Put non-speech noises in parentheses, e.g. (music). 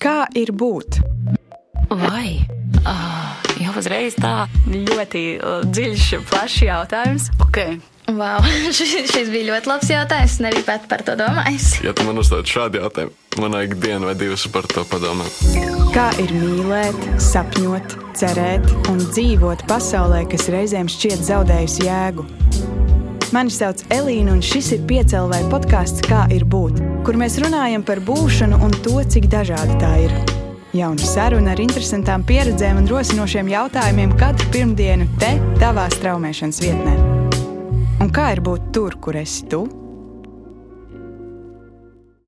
Kā ir būt? Vai? Uh, jau uzreiz tā ļoti uh, dziļš, plašs jautājums. Okay. Wow, (laughs) šis, šis bija ļoti labs jautājums. Es nebiju pat par to domājis. Ja tu man uzdod šādu jautājumu, manā ikdienā vai divas par to padomā. Kā ir mīlēt, sapņot, cerēt un dzīvot pasaulē, kas reizēm šķiet zaudējusi jēgu? Mani sauc Elīna, un šis ir piecēlāja podkāsts Kā ir būt, kur mēs runājam par būšanu un to, cik dažādi tā ir. Jauna saruna ar interesantām pieredzēm un rosinošiem jautājumiem katru pirmdienu te, tavā straumēšanas vietnē. Un kā ir būt tur, kur esi tu?